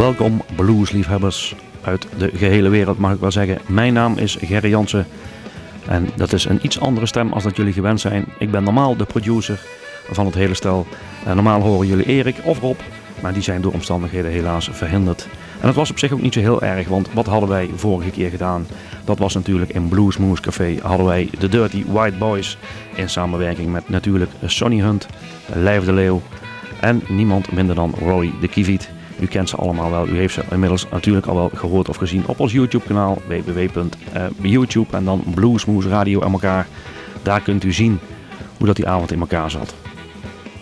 Welkom bluesliefhebbers uit de gehele wereld mag ik wel zeggen. Mijn naam is Gerry Jansen en dat is een iets andere stem als dat jullie gewend zijn. Ik ben normaal de producer van het hele stel. En normaal horen jullie Erik of Rob, maar die zijn door omstandigheden helaas verhinderd. En dat was op zich ook niet zo heel erg, want wat hadden wij vorige keer gedaan? Dat was natuurlijk in Bluesmoose Café hadden wij de Dirty White Boys in samenwerking met natuurlijk Sonny Hunt, Lijf de Leeuw en niemand minder dan Roy de Kiviet. U kent ze allemaal wel. U heeft ze inmiddels natuurlijk al wel gehoord of gezien op ons YouTube kanaal www.youtube en dan Bluesmoose Radio en elkaar. Daar kunt u zien hoe dat die avond in elkaar zat.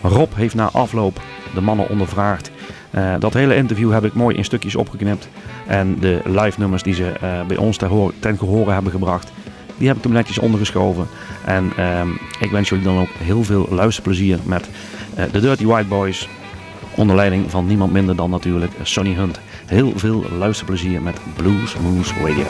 Rob heeft na afloop de mannen ondervraagd. Uh, dat hele interview heb ik mooi in stukjes opgeknipt. En de live nummers die ze uh, bij ons ten, ten gehore hebben gebracht, die heb ik hem netjes ondergeschoven. En uh, ik wens jullie dan ook heel veel luisterplezier met uh, de Dirty White Boys. Onder leiding van niemand minder dan natuurlijk Sonny Hunt. Heel veel luisterplezier met Blues Moose Radio.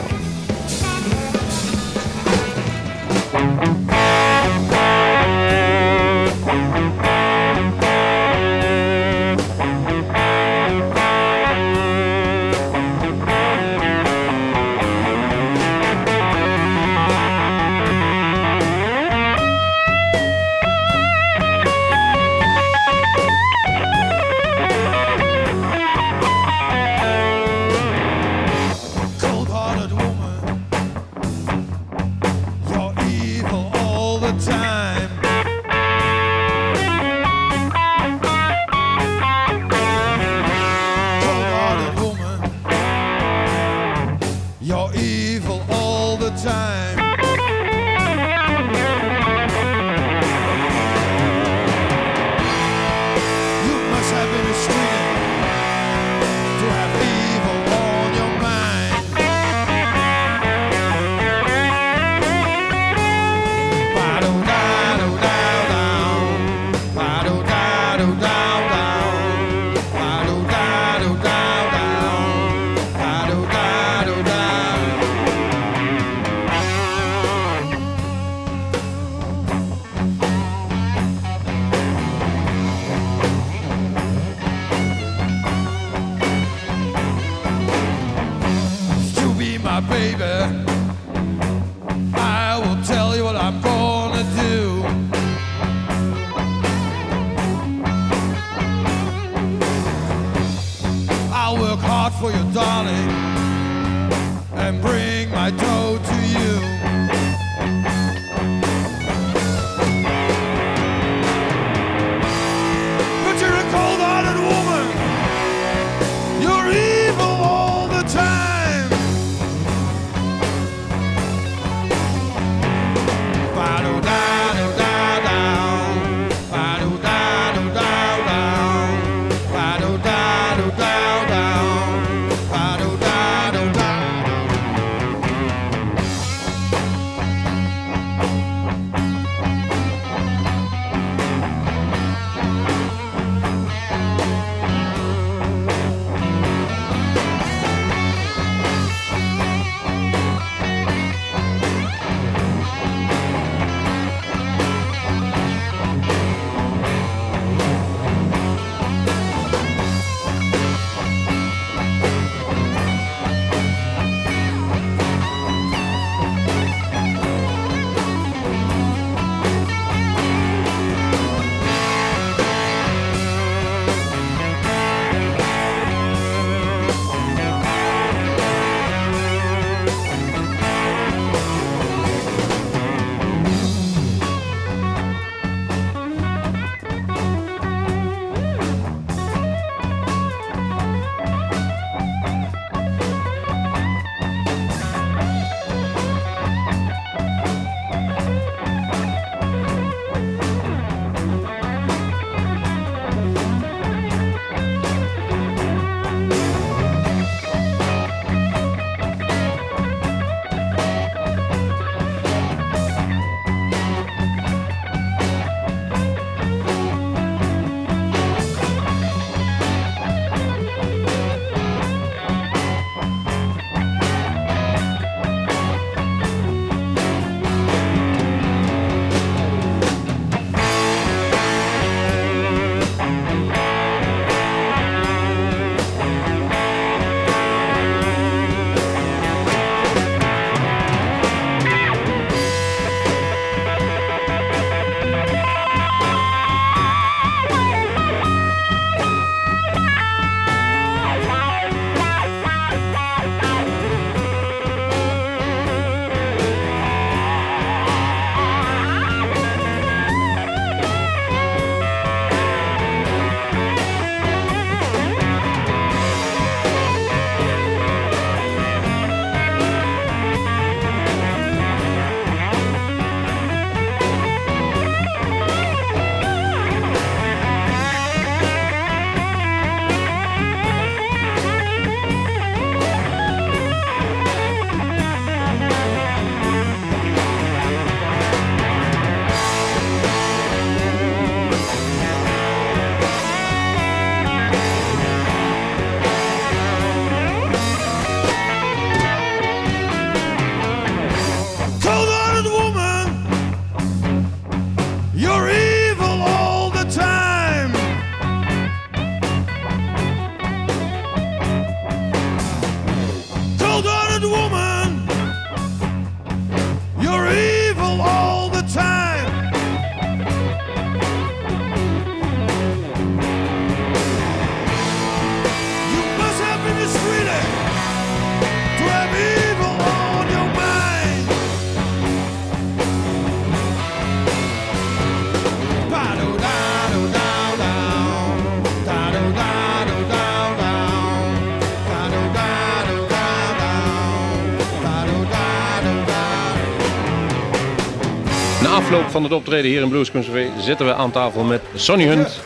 Van het optreden hier in Blues Café zitten we aan tafel met Sonny Hunt,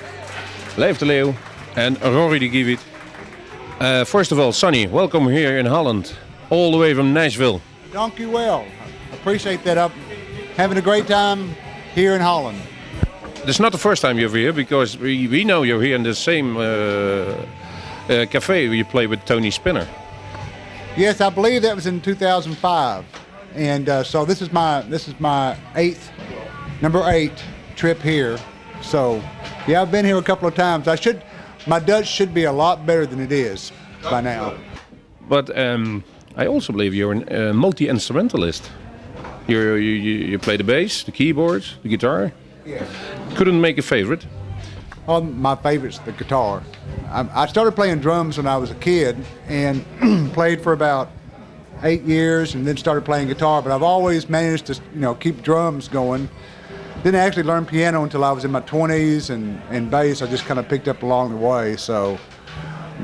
Leif de Leeuw en Rory de Gievit. Uh, first of all, Sonny, welcome here in Holland, all the way from Nashville. Thank you well. Appreciate that. I'm having a great time here in Holland. Is not the first time you're here because we, we know you're here in the same uh, uh, cafe where you play with Tony Spinner. Yes, I believe that was in 2005, and uh, so this is my this is my eighth, number eight trip here. So, yeah, I've been here a couple of times. I should, my Dutch should be a lot better than it is by now. But um, I also believe you're a multi instrumentalist. you you you play the bass, the keyboards, the guitar. Yes. Couldn't make a favorite. Oh, my favorite's the guitar. I, I started playing drums when I was a kid and played for about eight years and then started playing guitar. But I've always managed to, you know, keep drums going. Didn't actually learn piano until I was in my 20s, and, and bass I just kind of picked up along the way. So,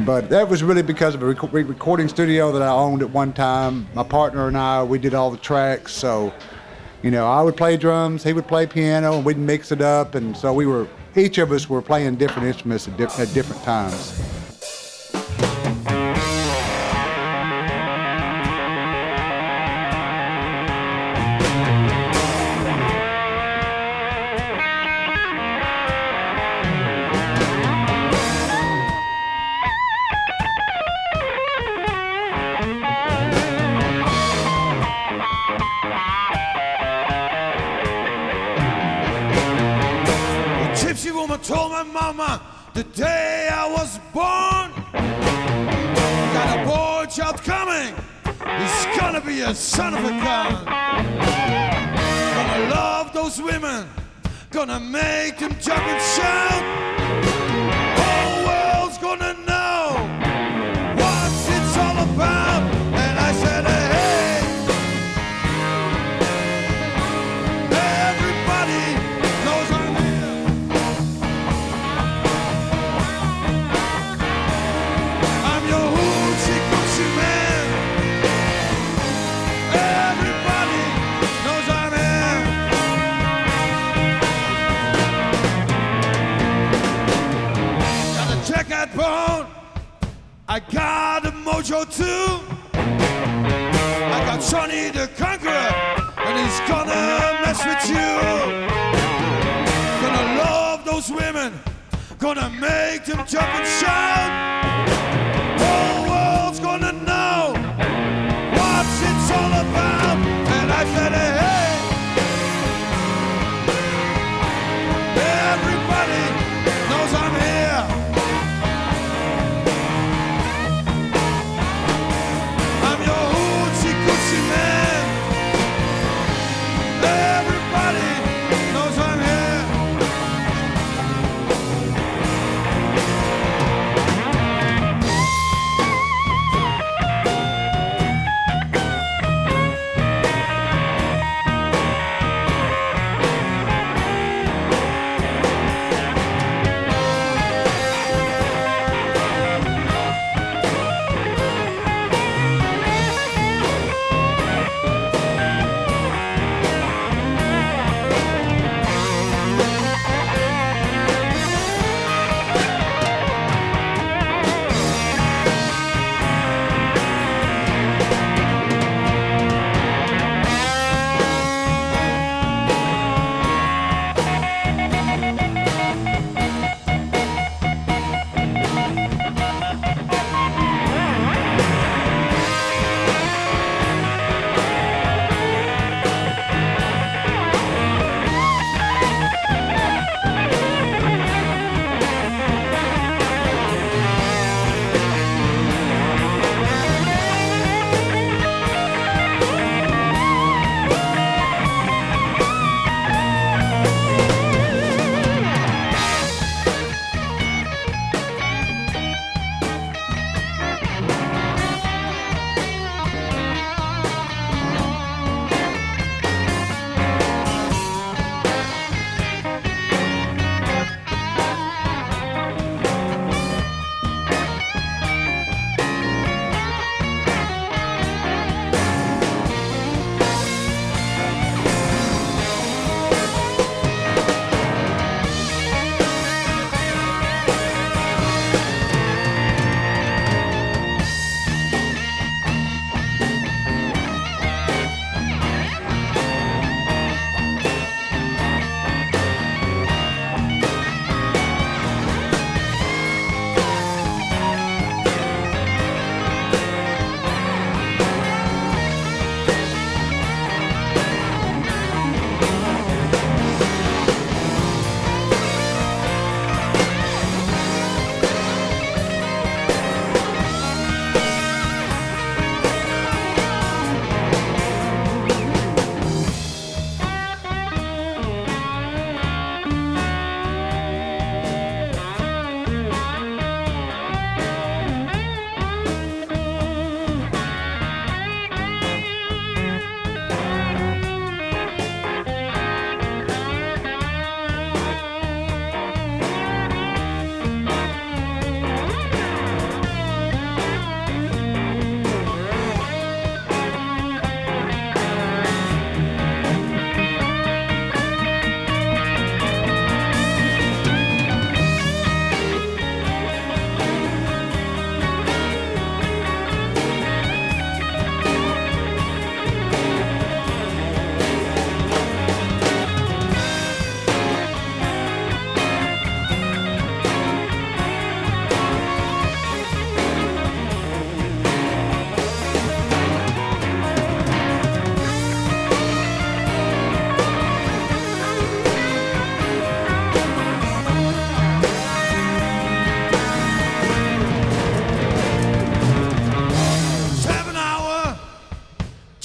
but that was really because of a rec- recording studio that I owned at one time. My partner and I, we did all the tracks. So, you know, I would play drums, he would play piano, and we'd mix it up. And so we were each of us were playing different instruments at, di- at different times. A son of a gun. Gonna love those women. Gonna make them jump and shout.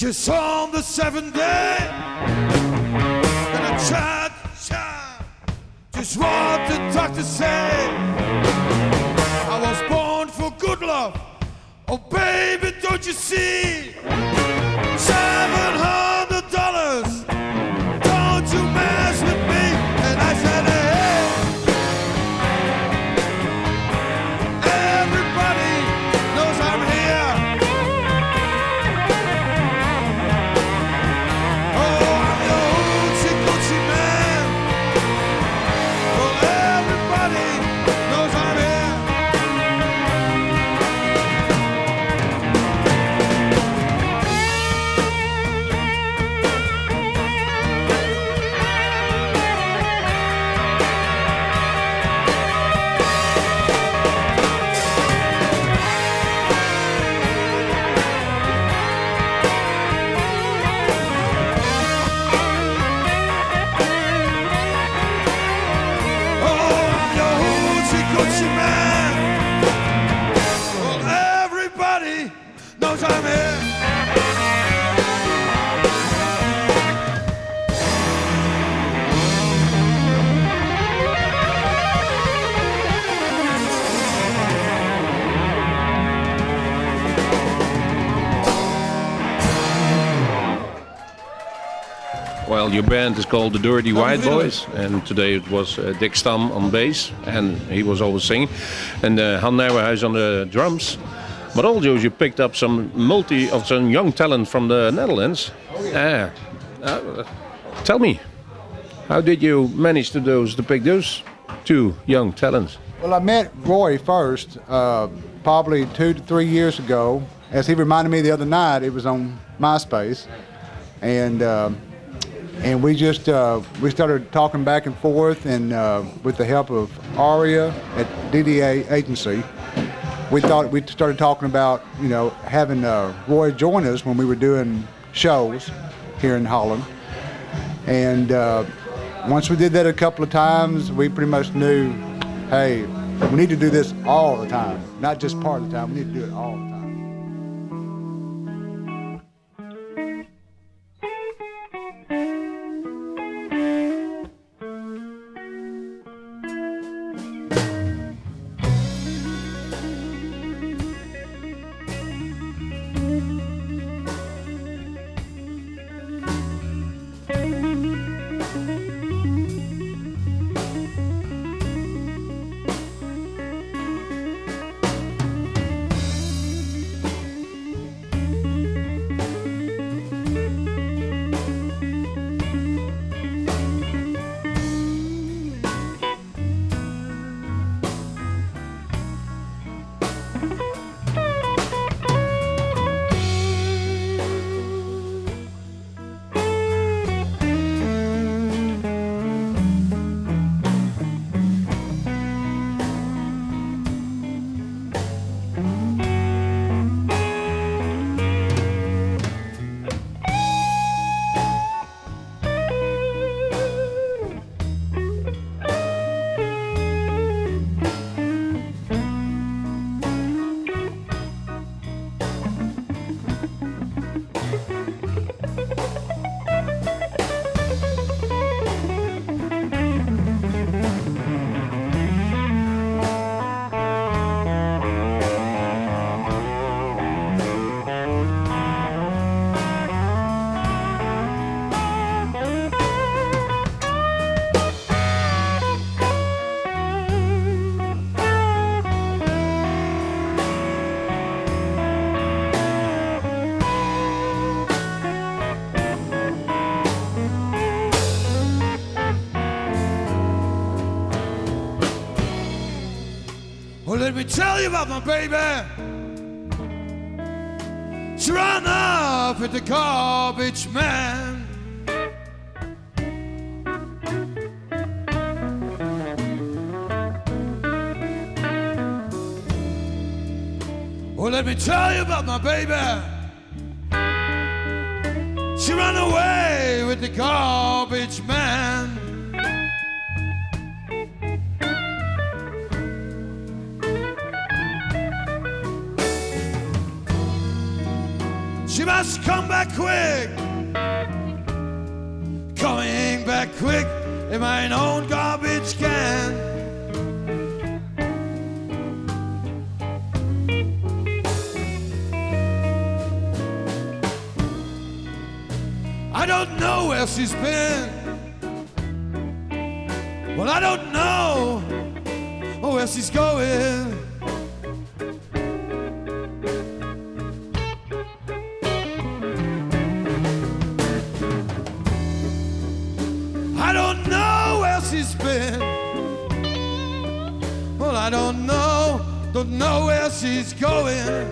Just on the seventh day. To shine just what the doctor said. I was born for good love. Oh, baby, don't you see? Your band is called the Dirty White Boys, and today it was uh, Dick Stam on bass, and he was always singing, and uh, Han Nijverhuis on the drums. But also you picked up some multi of some young talent from the Netherlands. Ah, uh, tell me, how did you manage to those to pick those two young talents? Well, I met Roy first, uh, probably two to three years ago. As he reminded me the other night, it was on MySpace, and um and we just uh, we started talking back and forth, and uh, with the help of Aria at DDA Agency, we thought we started talking about you know having uh, Roy join us when we were doing shows here in Holland, and uh, once we did that a couple of times, we pretty much knew, hey, we need to do this all the time, not just part of the time. We need to do it all the time. Well, let me tell you about my baby. She ran off with the garbage man. Well, let me tell you about my baby. She ran away with the garbage man. Must come back quick. Coming back quick in my own garbage can. I don't know where she's been. Well, I don't know where she's going. I don't know, don't know where she's going.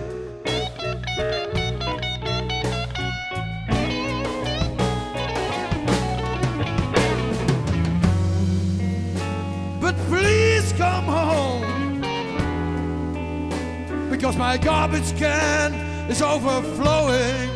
But please come home because my garbage can is overflowing.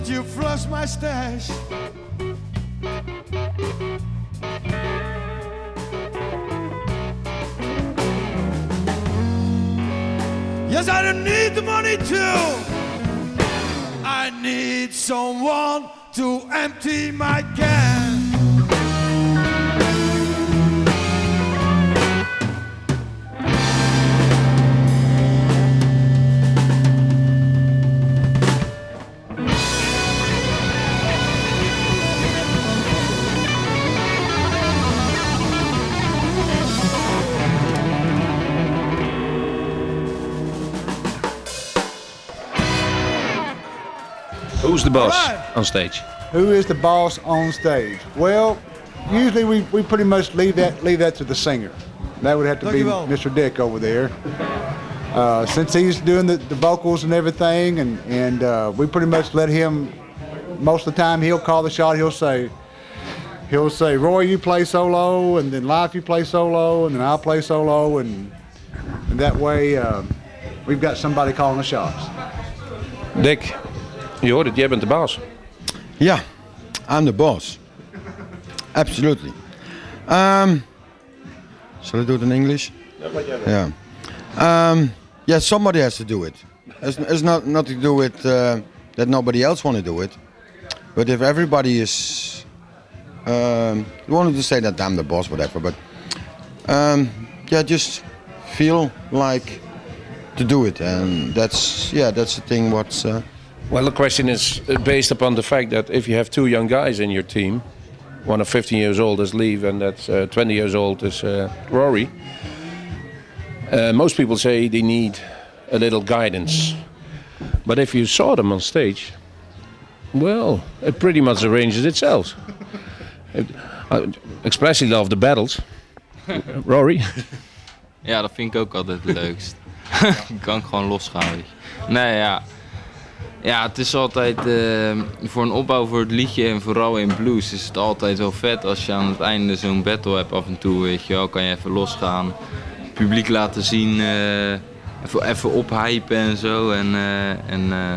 Didn't you flush my stash? Yes, I don't need the money too. I need someone to empty my can. The boss Alright. on stage? Who is the boss on stage? Well, usually we, we pretty much leave that leave that to the singer. That would have to be Mr. Dick over there. Uh, since he's doing the, the vocals and everything, and and uh, we pretty much let him. Most of the time, he'll call the shot. He'll say, he'll say, Roy, you play solo, and then Life, you play solo, and then I'll play solo, and, and that way, uh, we've got somebody calling the shots. Dick, je hoort het, jij bent de baas. Yeah, I'm the boss. Absolutely. Um, shall I do it in English? Yeah. Um, yeah, somebody has to do it. It's, it's not nothing to do with uh, that nobody else want to do it. But if everybody is, um, wanted to say that I'm the boss, whatever. But um, yeah, just feel like to do it, and that's yeah, that's the thing. What's uh, Well, the question is uh, based upon the fact that if you have two young guys in your team, one of 15 years old is Leave and that's uh, 20 years old is uh, Rory, uh, most people say they need a little guidance. But if you saw them on stage, well, it pretty much arranges itself. It, I especially love the battles. Rory? Ja, dat vind ik ook altijd het leukst. Kan gewoon losgaan. Nee, ja. Ja, het is altijd... eh, voor een opbouw voor het liedje en vooral in blues is het altijd wel vet als je aan het einde zo'n battle hebt af en toe, weet je wel. Kan je even losgaan, publiek laten zien, eh, even, even ophypen en zo. En, eh, en, eh,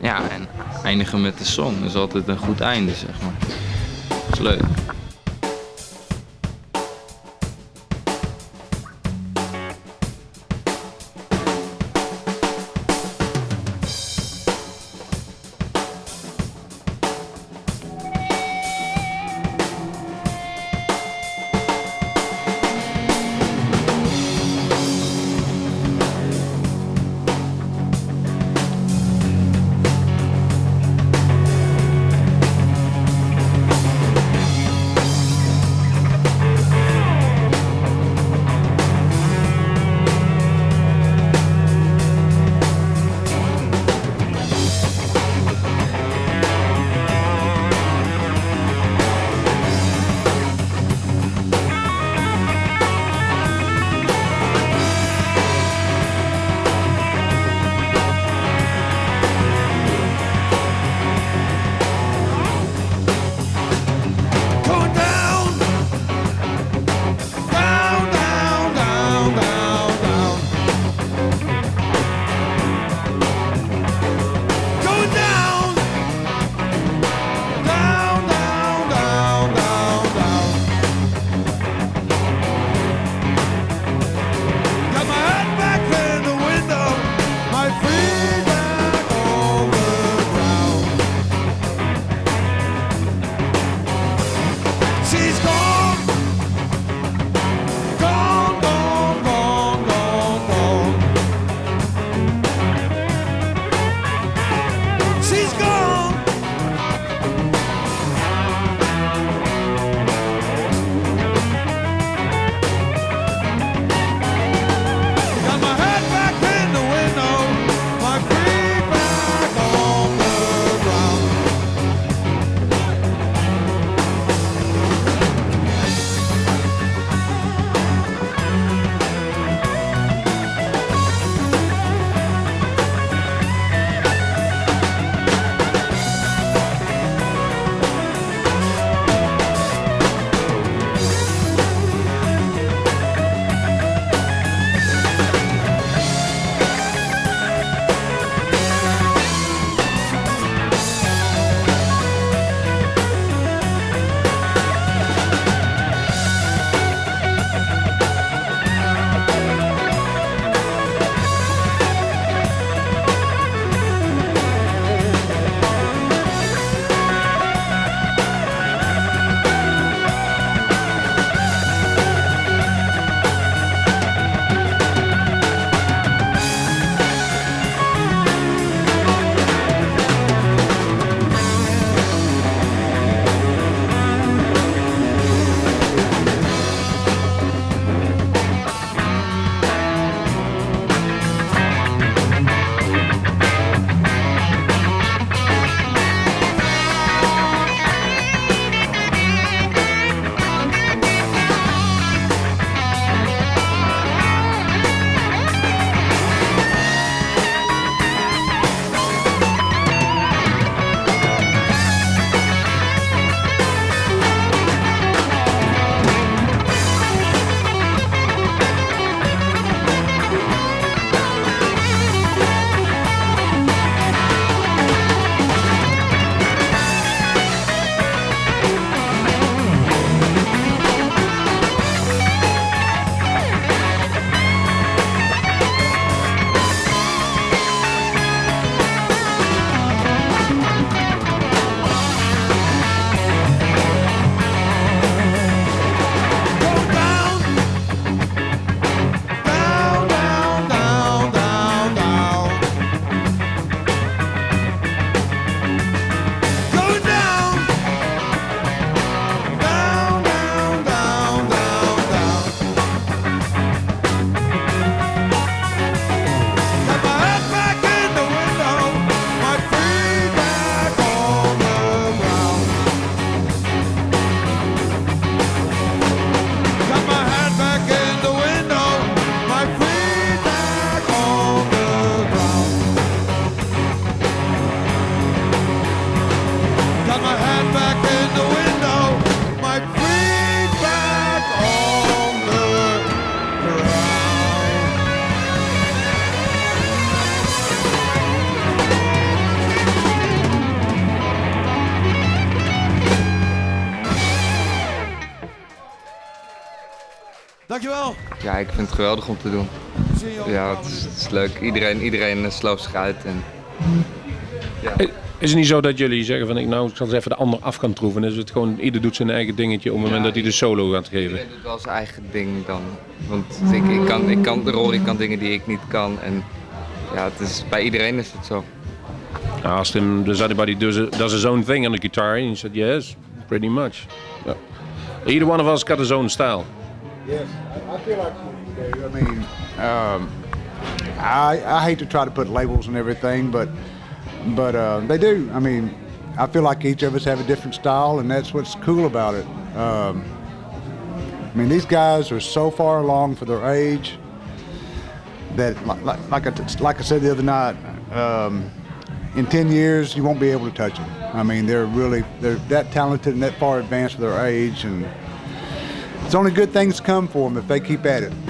ja, en eindigen met de song. Dat is altijd een goed einde, zeg maar. Dat is leuk. Ik vind het geweldig om te doen. Ja, het is, het is leuk. Iedereen, iedereen slooft zich uit. En, Is het niet zo dat jullie zeggen van ik nou ik zal eens even de ander af kan troeven? Is het gewoon ieder doet zijn eigen dingetje op het moment dat hij de solo gaat geven? iedereen doet wel zijn eigen ding dan. Want ik, ik kan, ik kan, Rory kan dingen die ik niet kan. En ja, het is, bij iedereen is het zo. I asked him, does anybody does, it, does his own thing on the guitar? And he said, yes, pretty much. Yeah. Either one of us got his own style. Yes, I mean, um, I I hate to try to put labels and everything, but but uh, they do. I mean, I feel like each of us have a different style, and that's what's cool about it. Um, I mean, these guys are so far along for their age that, like like, like, I, like I said the other night, um, in 10 years you won't be able to touch them. I mean, they're really they're that talented and that far advanced for their age, and it's only good things come for them if they keep at it.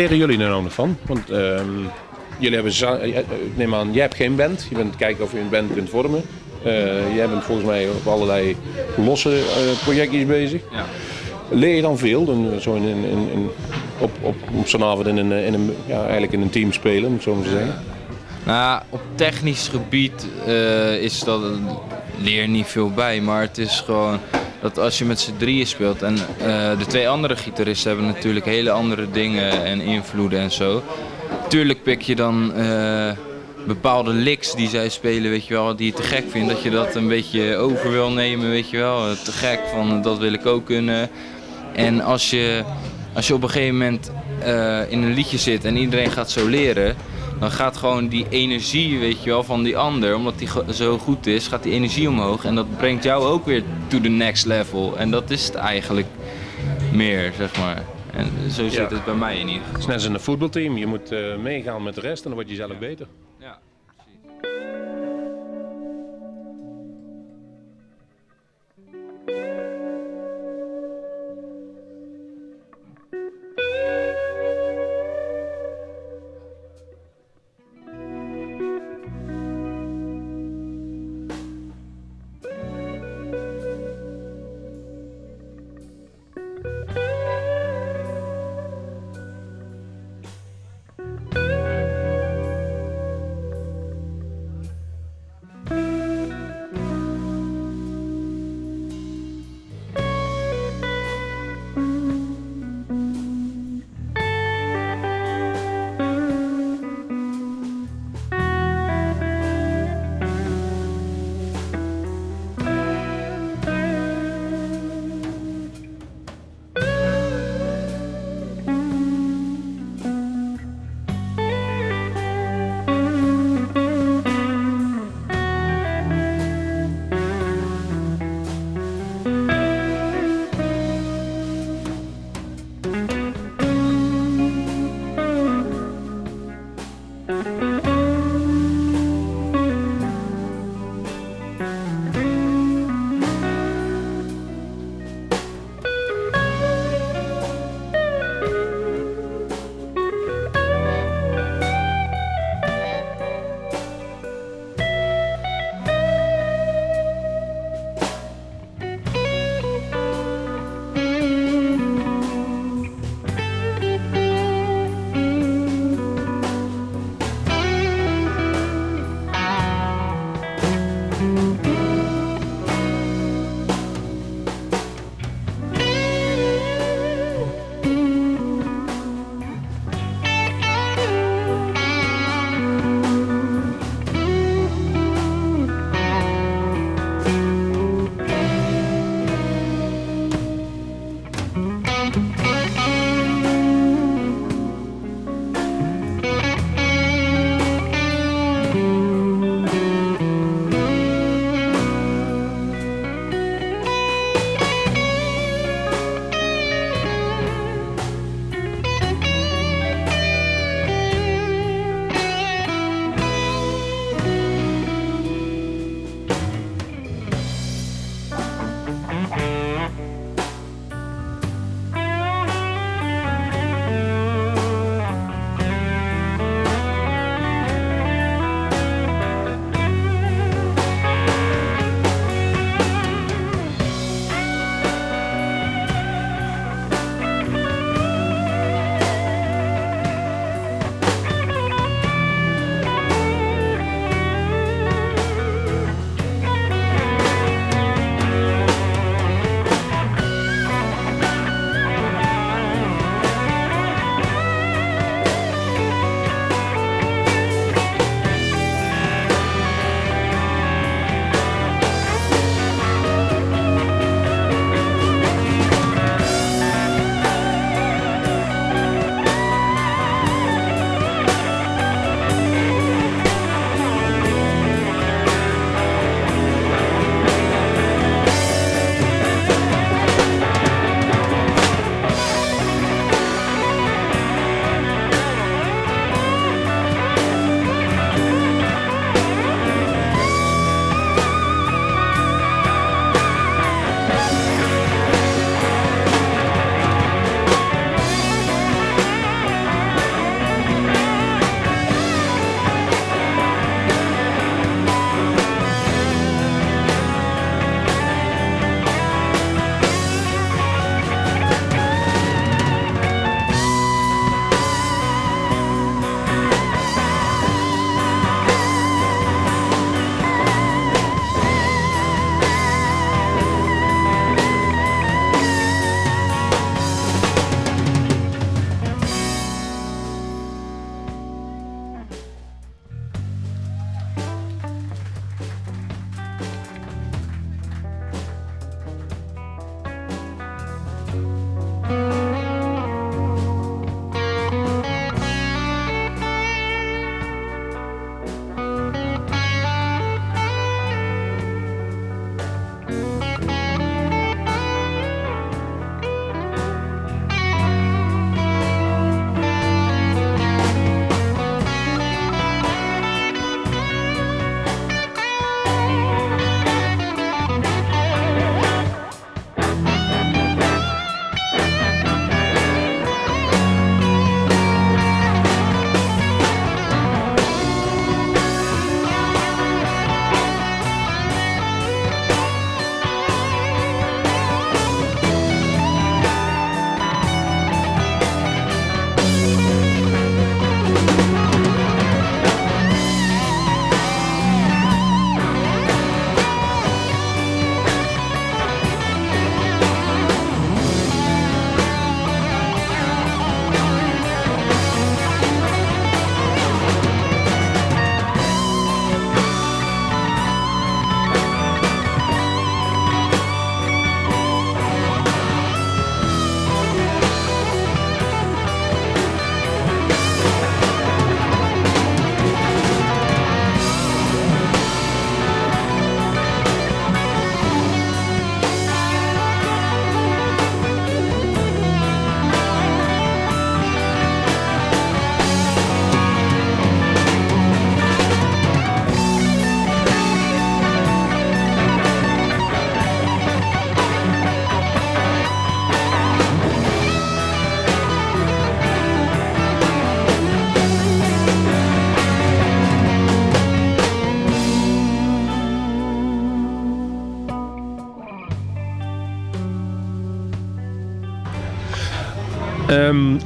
Leren jullie er nou nog van? Want ehm, jullie hebben, eh, ik neem aan, jij hebt geen band. Je bent kijken of je een band kunt vormen. Eh, jij bent volgens mij op allerlei losse eh, projectjes bezig. Ja. Leer je dan veel? Dan, zo in, in, op, op, op zo'n avond in een, in een, ja, eigenlijk in een team spelen, om het zo maar te zeggen. Nou, op technisch gebied eh, is dat leer niet veel bij, maar het is gewoon dat als je met z'n drieën speelt en eh, de twee andere gitaristen hebben natuurlijk hele andere dingen en invloeden en zo. Tuurlijk pik je dan eh, bepaalde licks die zij spelen, weet je wel, die je te gek vindt, dat je dat een beetje over wil nemen, weet je wel. Te gek van dat wil ik ook kunnen. En als je, als je op een gegeven moment eh, in een liedje zit en iedereen gaat zo leren, dan gaat gewoon die energie, weet je wel, van die ander, omdat die zo goed is, gaat die energie omhoog. En dat brengt jou ook weer to the next level. En dat is het eigenlijk meer, zeg maar. En zo zit Ja. het bij mij in ieder geval. Het is net als in een voetbalteam. Je moet eh, meegaan met de rest en dan word je zelf beter. Ja.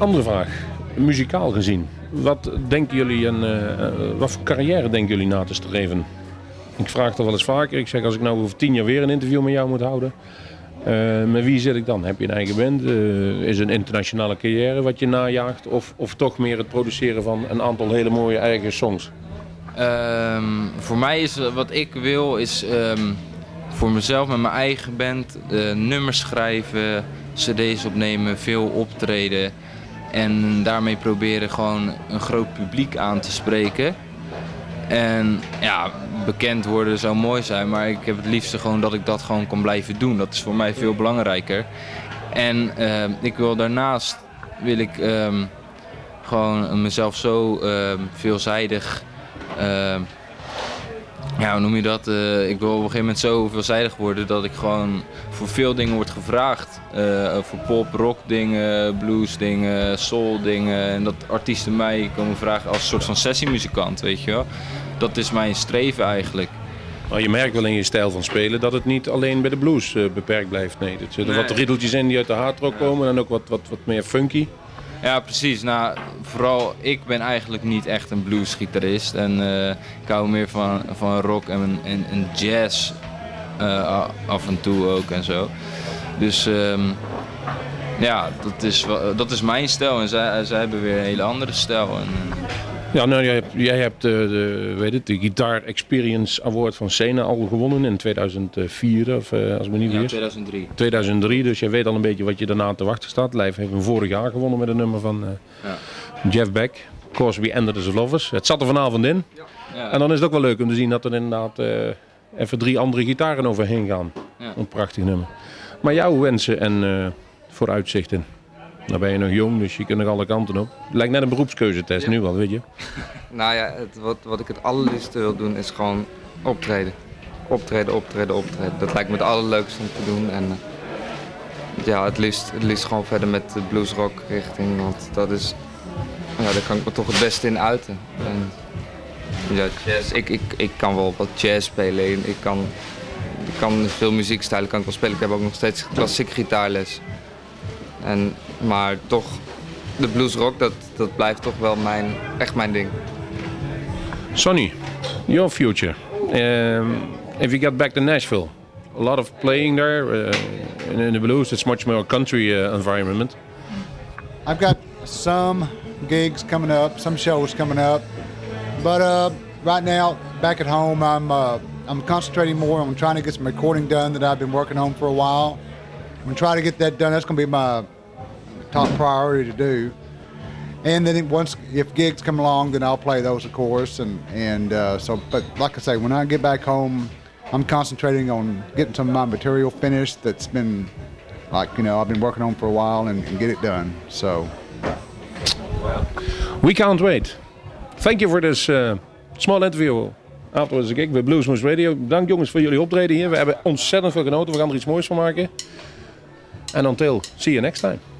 Andere vraag. Muzikaal gezien. Wat denken jullie en eh, eh, wat voor carrière denken jullie na te streven? Ik vraag dat wel eens vaker. Ik zeg als ik nou over tien jaar weer een interview met jou moet houden. eh, met wie zit ik dan? Heb je een eigen band? Eh, is een internationale carrière wat je najaagt? Of, of toch meer het produceren van een aantal hele mooie eigen songs? Ehm, voor mij is wat ik wil, is ehm, voor mezelf met mijn eigen band nummers schrijven, cd's opnemen, veel optreden. En daarmee proberen gewoon een groot publiek aan te spreken. En ja, bekend worden zou mooi zijn, maar ik heb het liefste gewoon dat ik dat gewoon kan blijven doen. Dat is voor mij veel belangrijker. En ehm, ik wil daarnaast wil ik ehm, gewoon mezelf zo ehm, veelzijdig Ehm, ja, hoe noem je dat? Eh, ik wil op een gegeven moment zo veelzijdig worden dat ik gewoon voor veel dingen word gevraagd. Eh, voor pop, rock dingen, blues dingen, soul dingen. En dat artiesten mij komen vragen als een soort van sessiemuzikant, weet je wel. Dat is mijn streven eigenlijk. Maar je merkt wel in je stijl van spelen dat het niet alleen bij de blues eh, beperkt blijft. Nee, er zitten Nee. wat riddeltjes in die uit de hardrock komen en ook wat, wat, wat meer funky. Ja, precies. Nou, vooral ik ben eigenlijk niet echt een bluesgitarist. En eh, ik hou meer van, van rock en, en, jazz eh, af en toe ook en zo. Dus ehm, ja, dat is, dat is mijn stijl. En zij, zij hebben weer een hele andere stijl. En, eh, Ja, nou, jij hebt, jij hebt eh, de, weet het, de Guitar Experience Award van Sena al gewonnen in 2004, of eh, als me niet ja, vergis. 2003. 2003, dus jij weet al een beetje wat je daarna te wachten staat. Lijf heeft hem vorig jaar gewonnen met een nummer van eh, Ja. Jeff Beck. We ended as lovers. Het zat er vanavond in. Ja. En dan is het ook wel leuk om te zien dat er inderdaad even drie andere gitaren overheen gaan. Ja. Een prachtig nummer. Maar jouw wensen en vooruitzichten? Dan ben je nog jong, dus je kunt nog alle kanten op. Het lijkt net een beroepskeuzetest nu al, weet je. Nou ja, het, wat, wat ik het allerliefste wil doen is gewoon optreden. Optreden, optreden, optreden. Dat lijkt me het allerleukste om te doen. En eh, ja, het liefst, het liefst gewoon verder met de bluesrock richting. Want dat is, ja, daar kan ik me toch het beste in uiten. En, ja, jazz, ik, ik, ik kan wel wat jazz spelen. Ik kan, ik kan veel muziekstijlen kan ik wel spelen. Ik heb ook nog steeds klassiek gitaarles. En, maar toch, de bluesrock, dat, dat blijft toch wel mijn, echt mijn ding. Sonny, your future. Um, if you get back to Nashville, a lot of playing there. Uh, in, in the blues, it's much more country uh, environment. I've got some gigs coming up, some shows coming up, but uh, right now back at home, I'm uh, I'm concentrating more on trying to get some recording done that I've been working on for a while. I'm gonna try to get that done. That's gonna be my top priority to do. And then once if gigs come along, then I'll play those, of course. And and uh, so, but like I say, when I get back home, I'm concentrating on getting some of my material finished. That's been like you know I've been working on for a while and, and get it done. So. We can't wait. Thank you for this uh, small interview. Afterwards the gig bij Bluesmoose Radio. Dank jongens voor jullie optreden hier. We hebben ontzettend veel genoten. We gaan er iets moois van maken. En until, see you next time.